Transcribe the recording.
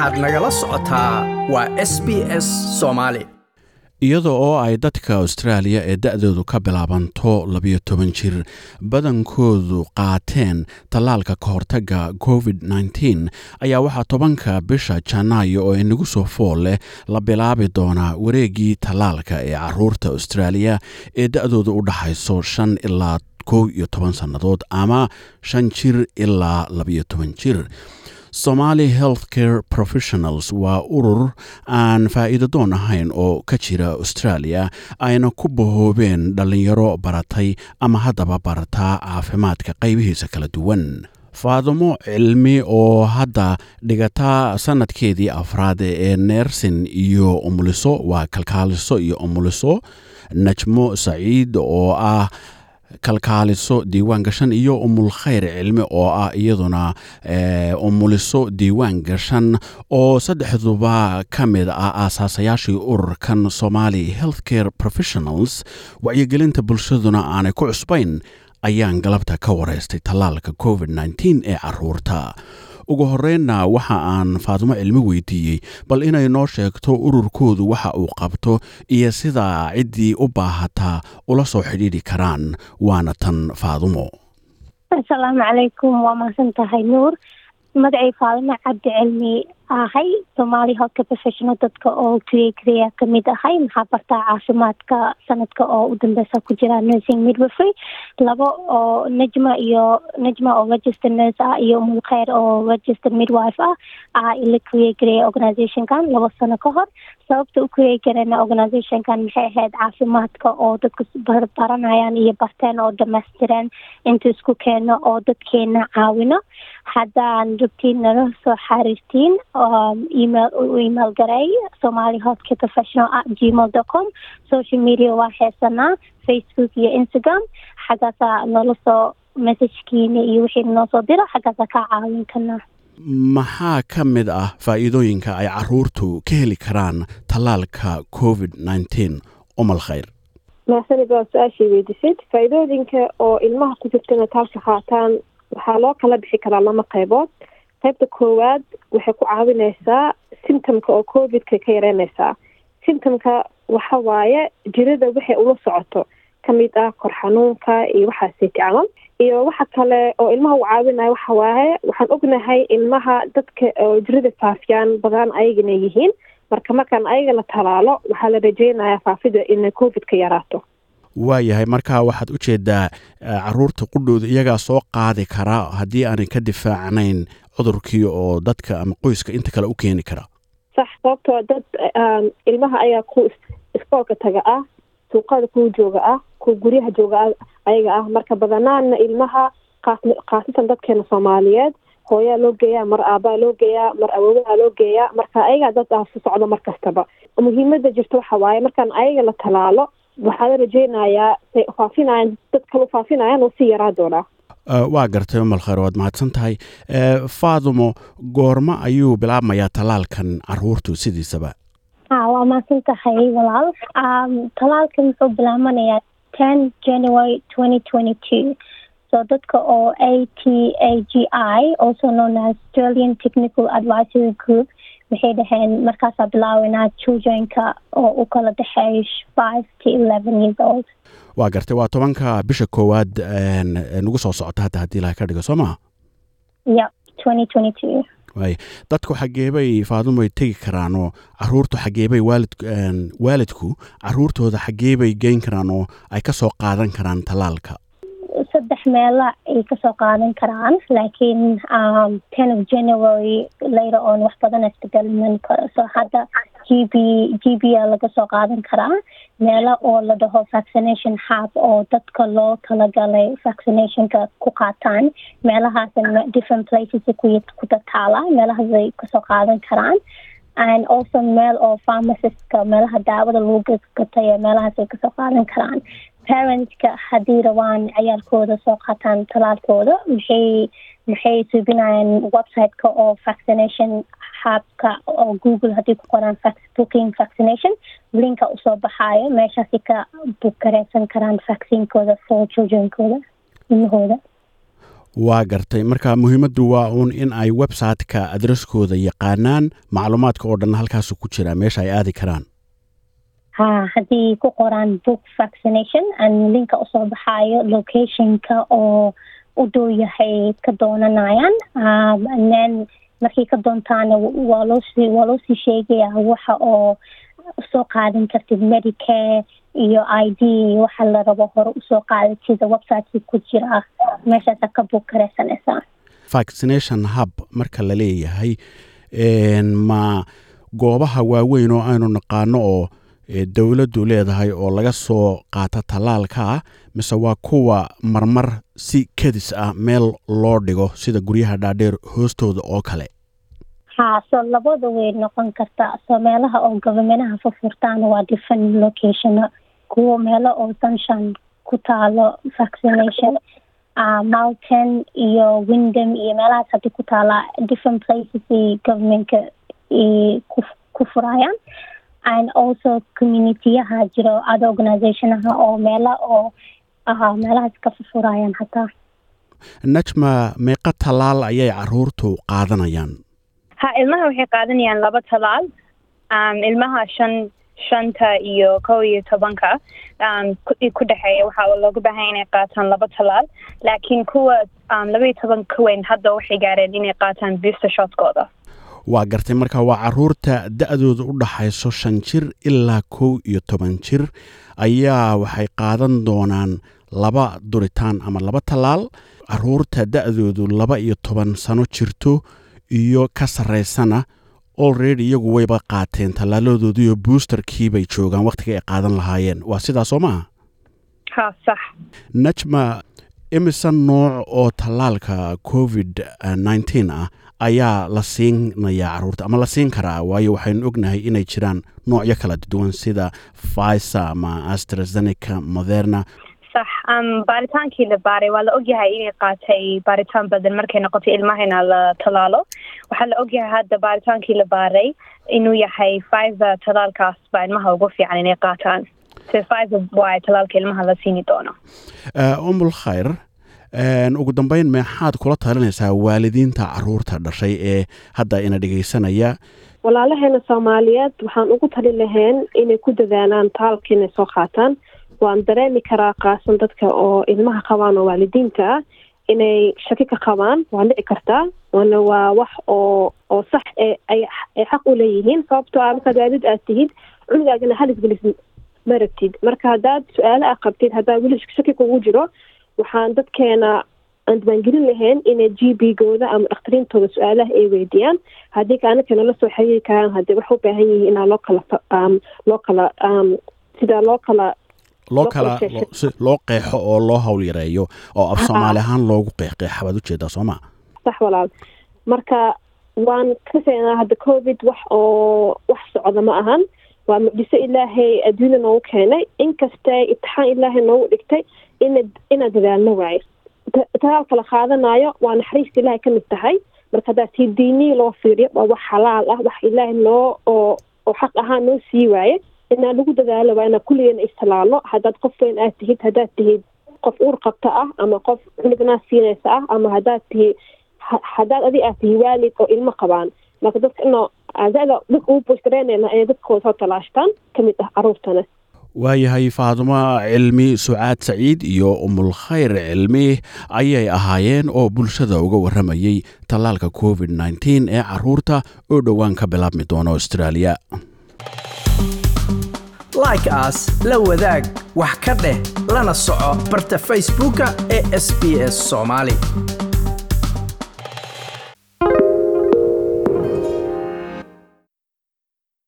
waxaad nagala socotaa waa s b s soomaali iyada oo ay dadka austraaliya ee da-doodu ka bilaabanto labiyo toban jir badankoodu qaateen tallaalka ka hortagga covid nteen ayaa waxaa tobanka bisha janaayo oo inagu soo fool leh la bilaabi doonaa wareegii tallaalka ee carruurta austraaliya ee da-doodu u dhaxayso shan ilaa kow iyo toban sannadood ama shan jir ilaa labiyo toban jir somali healthcare professionals waa urur aan faa'iido doon ahayn oo ka jira australia ayna ku bahoobeen dhallinyaro baratay ama haddaba barataa caafimaadka qaybihiisa kala duwan. Faadumo cilmi oo hadda dhigataa sanadkeedii afraad ee neersin iyo umuliso waa kalkaaliso iyo umuliso najmo saciid oo ah kalkaaliso diiwaan gashan iyo umul khayr cilmi oo ah iyaduna umuliso diiwaan gashan oo saddexduba ka mid ah aasaasayaashii ururkan somali healthcare professionals. Wacyigelinta bulshaduna aanay ku cusbayn ayaan galabta ka wareystay tallaalka covid ee carruurta ugu horreynna waxa aan faadumo cilmi weydiiyey bal inay noo sheegto ururkoodu waxa uu qabto iyo sida ciddii u baahataa ula soo xidhiidhi karaan. Waana tan faadumo asalaamu calaykum waa mahadsan tahay nuur. Magacay faadumo cabdi ahay somaali healthcare professional dadka oo creya ka mid ahay. Maxaa bartaa caafimaadka sanadka oo u dambeysa ku jira nursing midwifery labo oo najma iyo najma oo register nurse ah iyo umul kheyr oo register midwife ah ah ila create creya organizationkan labo sano ka hor. Sababta u gareyna organizationkan maxay ahayd caafimaadka oo dadka baranayaan iyo barteen oo dhamaystireen inta isku keeno oo dadkeena caawino. Haddaan rabtiin nala soo xariirtiin email u email garay somali healthcare professional at gmail dot com social media waa heesanaa facebook iyo instagram. Xaggaasaa noola soo messagkiina iyo wixii noo soo diro xaggaasaa kaa caawin karnaa maxaa ka mid ah faa'iidooyinka ay caruurtu ka heli karaan tallaalka covid nteen umal khayr. Mahadsanid waa su'aashii weydisid faa'iidooyinka oo ilmaha ku jirta inay taalka qaataan waxaa loo kala bixi karaa lama qaybood qaybta koowaad waxay ku caawineysaa symptomka oo covidka ka yareyneysaa symptomka waxa waaye jirada waxay ula socoto. Kamid ah kor xanuunka iyo waxaasiti camal iyo waxa kale oo ilmaha u caawinaya waxa waaye waxaan ognahay ilmaha dadka oo jirada faafiyaan badan ayagana yihiin. Marka markaan ayaga la talaalo waxaa la rajeynayaa faafida inay covidka yaraato. Waayahay markaa waxaad u jeedaa carruurta qudhooda iyagaa soo qaadi karaa haddii aanay ka difaacnayn cudurkii oo dadka ama qoyska inta kale u keeni kara? Sax sababtoo dad ilmaha ayaa ku iskoolka taga ah suuqada kuwa jooga ah kuwa guryaha jooga ah ayaga ah. Marka badanaana ilmaha khaasatan dadkeena soomaaliyeed hooyaa loo geeyaa mar aabaa loo geeyaa mar awoowaha loo geeyaa marka ayagaa dad ah su socdo mar kastaba. Muhiimada jirta waxa waaye markaan ayaga la talaalo waxaa la rajeynayaa say faafinayaan dad kale u faafinayaan oo si yaraa doonaa waa gartay umal khayr waad mahadsan tahay. Faadumo goormo ayuu bilaabmayaa tallaalkan caruurtu sidiisaba. Waa mahadsan tahay walaal. Tallaalkan wuxuu bilaabanayaa ten january twenty twenty two so dadka oo a t a g i also known as australian technical advisory group waxay dhaheen markaasaa bilaaweynaa childrenka oo u kala dhexeeyo five to eleven years old. waa gartay waa tobanka bisha koowaad nagu soo socota hadda haddii ilahay ka dhigo soo maha yep twenty twenty two waay dadku xageebay faadumoy tegi karaan oo caruurtu xageebay waalid waalidku caruurtooda xageebay geyn karaan oo ay ka soo qaadan karaan tallaalka saddex meela ay ka soo qaadan karaan laakiin ten of january later on wax badan isbedelman so hadda g b g b a laga soo qaadan karaa. Meelo oo la dhaho vaccination hub oo dadka loo talagalay vaccinationka ku qaataan meelahaas different places ku tataala meelahaas ay ka soo qaadan karaan. And also meel oo pharmacistska meelaha daawada lagu gatay meelahaas ay ka soo qaadan karaan parentska haddii rabaan ciyaalkooda soo qaataan talaalkooda maxay maxay suubinayaan websiteka oo vaccination hubka oo google haddii ku qoraan booking vaccination linka u soo baxaayo meeshaasi ka buk gareysan karaan vaccinkooda for childrenkooda ilmahooda. Waa gartay. Marka muhiimaddu waa uun in ay website-ka adresskooda yaqaanaan macluumaadka oo dhan halkaasu ku jira meesha ay aadi karaan ha haddii ku qoraan book vaccination. an linka u soo baxaayo locationka oo u dhow yahay ka doonanayaan then markay ka doontaana waa loosii waa loosii sheegayaa waxa oo u soo qaadan kartid medicare iyo i d waxa la rabo hore u soo qaadatida websiteki ku jira meeshaasa ka bug kareysanaysaa vaccination hub marka la leeyahay ma goobaha waaweyn oo aynu naqaano oo dowladdu leedahay oo laga soo qaato tallaalka ah mise waa kuwa marmar si kadis ah meel loo dhigo sida guryaha dhaadheer hoostooda oo kale? Ha so labada way noqon kartaa. So meelaha oo govermenaha furfurtaan waa different location. Kuwo meelo oo sunshan ku taalo vaccination uh, mountain iyo windham iyo meelahaas haddii ku taala different places governmentka ku furayaan and also communityyaha jiro ada organizationaha oo meela oo uh, meelahaas ka furfurayaan hataa. Najma meeqa tallaal ayay caruurtu qaadanayaan? Ha ilmaha waxay qaadanayaan laba talaal. Um, ilmaha shan shanta iyo kow iyo tobanka um, ku dhexeeya waxaa looga baahanya inay qaataan laba talaal. Laakiin kuwa laba iyo toban ka weyn hadda waxay gaareen inay qaataan booster shotkooda waa gartay marka waa carruurta da-dooda u dhaxayso shan jir ilaa kow iyo toban jir. Ayaa waxay qaadan doonaan laba duritaan ama laba tallaal carruurta da-doodu laba iyo toban sano jirto iyo ka sarraysana olredy iyagu wayba qaateen tallaaladoodiiyo boosterkii bay joogaan wakhtiga ay qaadan lahaayeen. Waa sidaas oo maaha ha sax. Najma imisa nooc oo tallaalka covid nneteen ah ayaa la siinayaa carruurta ama la siin karaa waayo waxaynu ognahay inay jiraan noocyo kala duwan sida fiser ama astrazeneca moderna. Sax um, baaritaankii la baaray waa la ogyahay inay qaatay baaritaan badan markay noqotay ilmahayna la talaalo waxaa la ogyahay hadda baaritaankii la baaray inuu yahay fiver talaalkaas baa ilmaha ugu fiican inay qaataan se fiver waay talaalka ilmaha la siini doono. Umul khayr ugu dambeyn maxaad kula talinaysaa waalidiinta carruurta dhashay ee hadda ina dhegaysanaya walaalaheena soomaaliyeed waxaan ugu tali lahayn inay ku dadaalaan taalka inay soo qaataan. Waan dareemi karaa qaasan dadka oo ilmaha qabaan oo waalidiinta ah inay shaki ka qabaan. Waa dhici kartaa. Wana waa wax oo oo sax ay xaq u leeyihiin. Sababtoo ah markaad waalid aad tihid cunugaagana halis gelis ma rabtid marka haddaad su'aalo ah qabtid haddaa weli shaki kugu jiro waxaan dadkeena aan dibaangelin lahayn inay g b gooda ama dhakhtariintooda su'aalaha ay weydiiyaan haddii kaanaka nala soo xiriiri karaan haddii wax u baahan yihiin inaa loo kala loo kala sidaa loo kala loo kala loo qeexo oo loo hawl yareeyo oo af soomaali ahaan loogu qeexqeexa baad u jeedaa soo maa sax walaal marka waan kaseynaa hadda covid wax oo wax socda ma ahan waa mucjiso ilaahay adduunya noogu keenay. Inkastay itixaan ilaahay noogu dhigtay ina inaa dadaalno waayo. Talaalka la qaadanayo waa naxariista ilaahay ka mid tahay. Marka haddaa si diiniyi loo fiiriyo waa wax xalaal ah wax ilaahay noo oo oo xaq ahaan noo sii waaye inaa lagu dadaalo waa inaa kulligeena istalaalo haddaad qof weyn aad tihid haddaad tihid qof uur qabta ah ama qof cunugnaas siinaysa ah ama haddaad tihi haddaad adi aad tihi waalid oo ilmo qabaan. Marka dadka ino da-da dadka ugu boosgareynayna inay dadkooda soo talaashtaan ka mid ah caruurtana waayahay faadumo cilmi sucaad saciid iyo umulkhayr cilmi ayay ahaayeen oo bulshada uga warramayey tallaalka covid nneteen ee carruurta oo dhowaan ka bilaabmi doona austraaliya like aas la wadaag wax ka dheh lana soco barta facebooka ee sb s soomaali